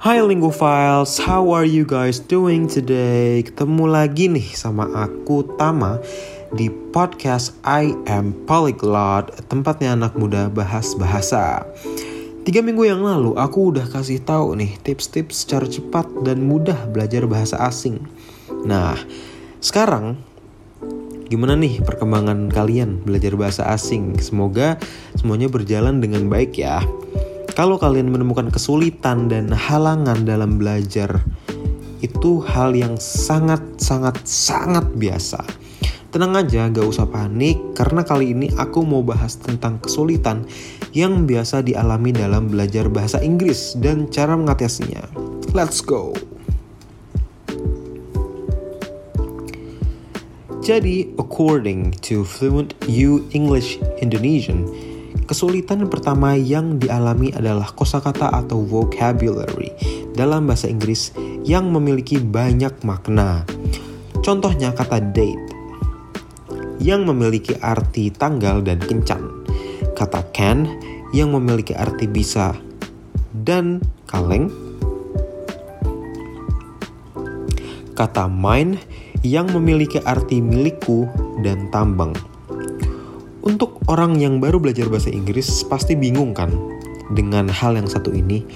Hai Lingophiles, how are you guys doing today? Ketemu lagi nih sama aku Tama di podcast I Am Polyglot, tempatnya anak muda bahas bahasa. Tiga minggu yang lalu aku udah kasih tahu nih tips-tips secara cepat dan mudah belajar bahasa asing. Nah, sekarang gimana nih perkembangan kalian belajar bahasa asing? Semoga semuanya berjalan dengan baik ya. Kalau kalian menemukan kesulitan dan halangan dalam belajar, itu hal yang sangat sangat sangat biasa. Tenang aja, gak usah panik, karena kali ini aku mau bahas tentang kesulitan yang biasa dialami dalam belajar bahasa Inggris dan cara mengatasinya. Let's go! Jadi, according to Fluent U English Indonesian, Kesulitan pertama yang dialami adalah kosakata atau vocabulary dalam bahasa Inggris yang memiliki banyak makna. Contohnya kata date yang memiliki arti tanggal dan kencan. Kata can yang memiliki arti bisa dan kaleng. Kata mine yang memiliki arti milikku dan tambang. Orang yang baru belajar bahasa Inggris pasti bingung kan dengan hal yang satu ini.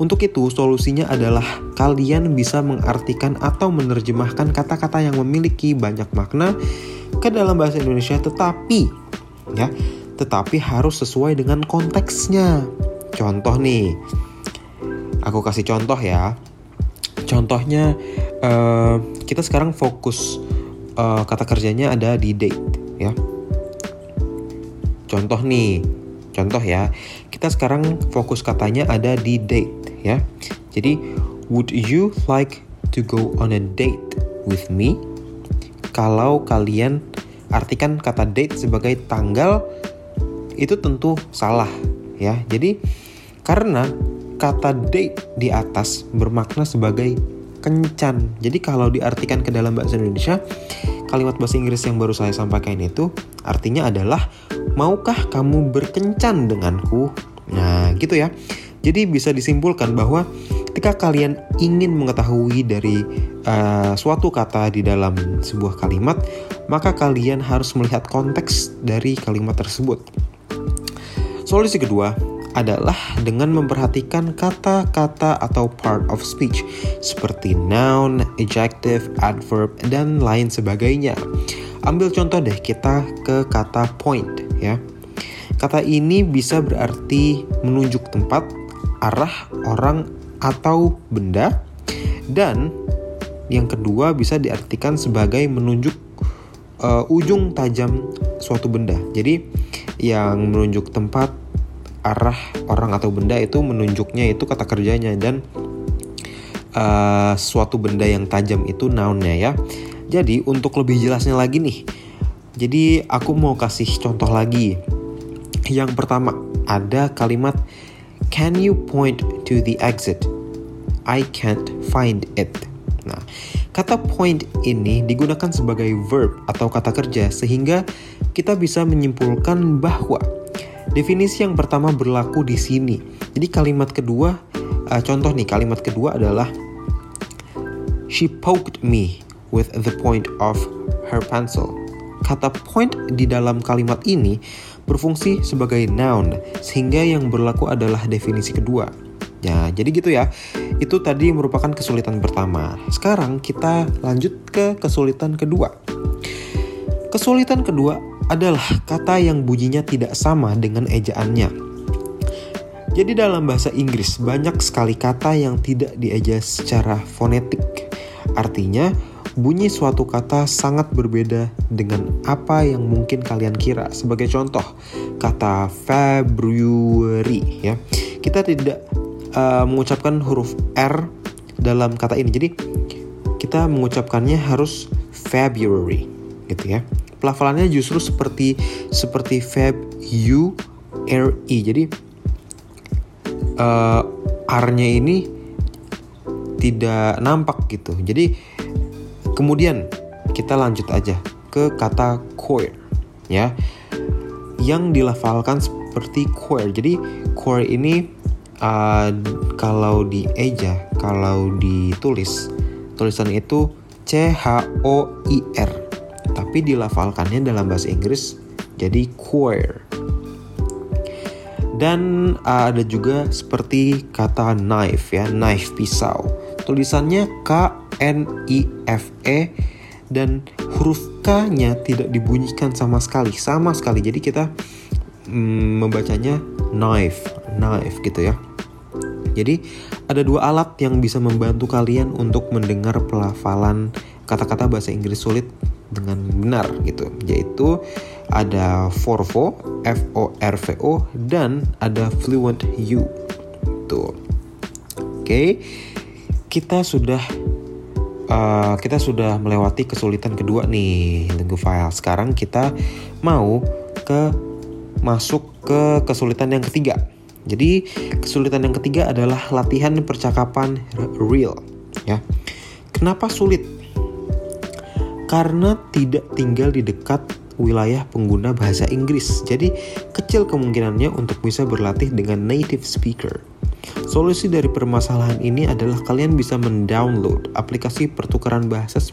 Untuk itu solusinya adalah kalian bisa mengartikan atau menerjemahkan kata-kata yang memiliki banyak makna ke dalam bahasa Indonesia tetapi ya, tetapi harus sesuai dengan konteksnya. Contoh nih. Aku kasih contoh ya. Contohnya uh, kita sekarang fokus uh, kata kerjanya ada di date ya Contoh nih, contoh ya, kita sekarang fokus katanya ada di date ya. Jadi, would you like to go on a date with me? Kalau kalian artikan kata date sebagai tanggal, itu tentu salah ya. Jadi, karena kata date di atas bermakna sebagai kencan. Jadi kalau diartikan ke dalam bahasa Indonesia, kalimat bahasa Inggris yang baru saya sampaikan itu artinya adalah maukah kamu berkencan denganku? Nah, gitu ya. Jadi bisa disimpulkan bahwa ketika kalian ingin mengetahui dari uh, suatu kata di dalam sebuah kalimat, maka kalian harus melihat konteks dari kalimat tersebut. Solusi kedua adalah dengan memperhatikan kata-kata atau part of speech seperti noun, adjective, adverb, dan lain sebagainya. Ambil contoh deh kita ke kata point ya. Kata ini bisa berarti menunjuk tempat, arah, orang, atau benda. Dan yang kedua bisa diartikan sebagai menunjuk uh, ujung tajam suatu benda. Jadi yang menunjuk tempat, arah, orang atau benda itu menunjuknya itu kata kerjanya dan uh, suatu benda yang tajam itu nounnya ya. Jadi untuk lebih jelasnya lagi nih, jadi aku mau kasih contoh lagi. Yang pertama ada kalimat Can you point to the exit? I can't find it. Nah, kata point ini digunakan sebagai verb atau kata kerja sehingga kita bisa menyimpulkan bahwa definisi yang pertama berlaku di sini. Jadi kalimat kedua, uh, contoh nih kalimat kedua adalah She poked me with the point of her pencil. Kata point di dalam kalimat ini berfungsi sebagai noun, sehingga yang berlaku adalah definisi kedua. Ya, jadi gitu ya. Itu tadi merupakan kesulitan pertama. Sekarang kita lanjut ke kesulitan kedua. Kesulitan kedua adalah kata yang bunyinya tidak sama dengan ejaannya. Jadi dalam bahasa Inggris banyak sekali kata yang tidak dieja secara fonetik. Artinya, bunyi suatu kata sangat berbeda dengan apa yang mungkin kalian kira. Sebagai contoh, kata February ya. Kita tidak uh, mengucapkan huruf R dalam kata ini. Jadi kita mengucapkannya harus February gitu ya. Pelafalannya justru seperti seperti Feb U R E. Jadi uh, R-nya ini tidak nampak gitu. Jadi Kemudian kita lanjut aja ke kata core ya. Yang dilafalkan seperti core. Jadi core ini uh, kalau di eja kalau ditulis tulisan itu C H O I R tapi dilafalkannya dalam bahasa Inggris jadi choir dan uh, ada juga seperti kata knife ya knife pisau. Tulisannya K N I F E dan huruf K-nya tidak dibunyikan sama sekali sama sekali. Jadi kita mm, membacanya knife knife gitu ya. Jadi ada dua alat yang bisa membantu kalian untuk mendengar pelafalan kata-kata bahasa Inggris sulit dengan benar gitu yaitu ada Forvo F O R V O dan ada Fluent U tuh oke kita sudah uh, kita sudah melewati kesulitan kedua nih file sekarang kita mau ke masuk ke kesulitan yang ketiga jadi kesulitan yang ketiga adalah latihan percakapan real ya. Kenapa sulit? Karena tidak tinggal di dekat wilayah pengguna bahasa Inggris. Jadi kecil kemungkinannya untuk bisa berlatih dengan native speaker. Solusi dari permasalahan ini adalah kalian bisa mendownload aplikasi pertukaran bahasa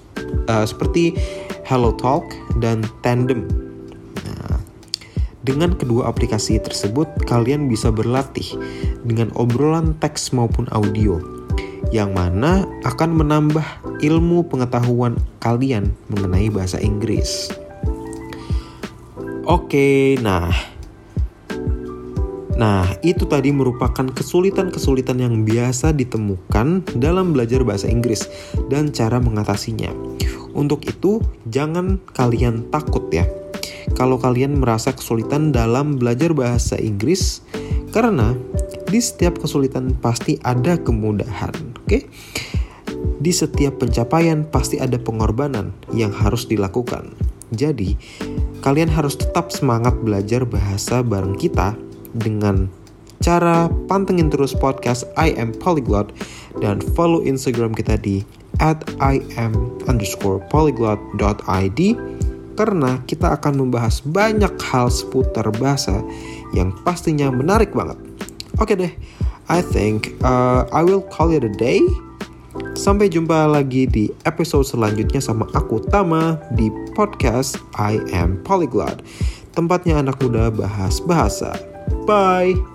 uh, seperti HelloTalk dan Tandem dengan kedua aplikasi tersebut, kalian bisa berlatih dengan obrolan teks maupun audio, yang mana akan menambah ilmu pengetahuan kalian mengenai bahasa Inggris. Oke, nah, Nah, itu tadi merupakan kesulitan-kesulitan yang biasa ditemukan dalam belajar bahasa Inggris dan cara mengatasinya. Untuk itu, jangan kalian takut ya kalau kalian merasa kesulitan dalam belajar bahasa Inggris karena di setiap kesulitan pasti ada kemudahan, oke? Di setiap pencapaian pasti ada pengorbanan yang harus dilakukan. Jadi, kalian harus tetap semangat belajar bahasa bareng kita dengan cara pantengin terus podcast I am polyglot dan follow Instagram kita di at I am underscore polyglot.id karena kita akan membahas banyak hal seputar bahasa yang pastinya menarik banget. Oke deh, I think uh, I will call it a day. Sampai jumpa lagi di episode selanjutnya sama aku Tama di podcast I Am Polyglot. Tempatnya anak muda bahas bahasa. Bye.